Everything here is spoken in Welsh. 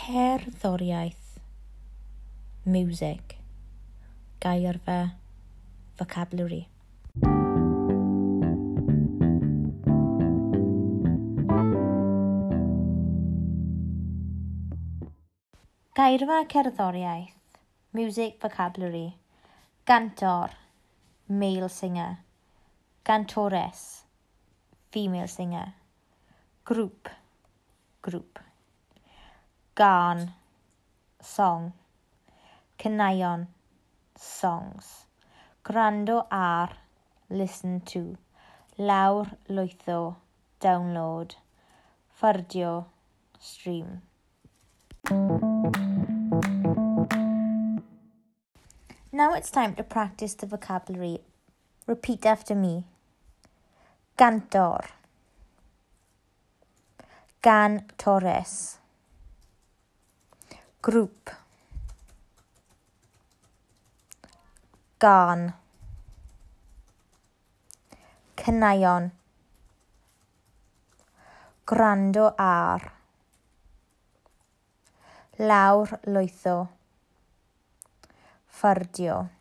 cerddoriaeth, music, gairfa, vocabulary. Gairfa cerddoriaeth, music vocabulary, gantor, male singer, cantores, female singer, group, group. Gan, song, canaion, songs, grando ar, listen to, lawr, lwytho, download, ffyrdio, stream. Now it's time to practice the vocabulary. Repeat after me. Gantor. Gan Torres. grŵp. Gan. Caneuon grando ar. Lawr lwytho. Ffyrdio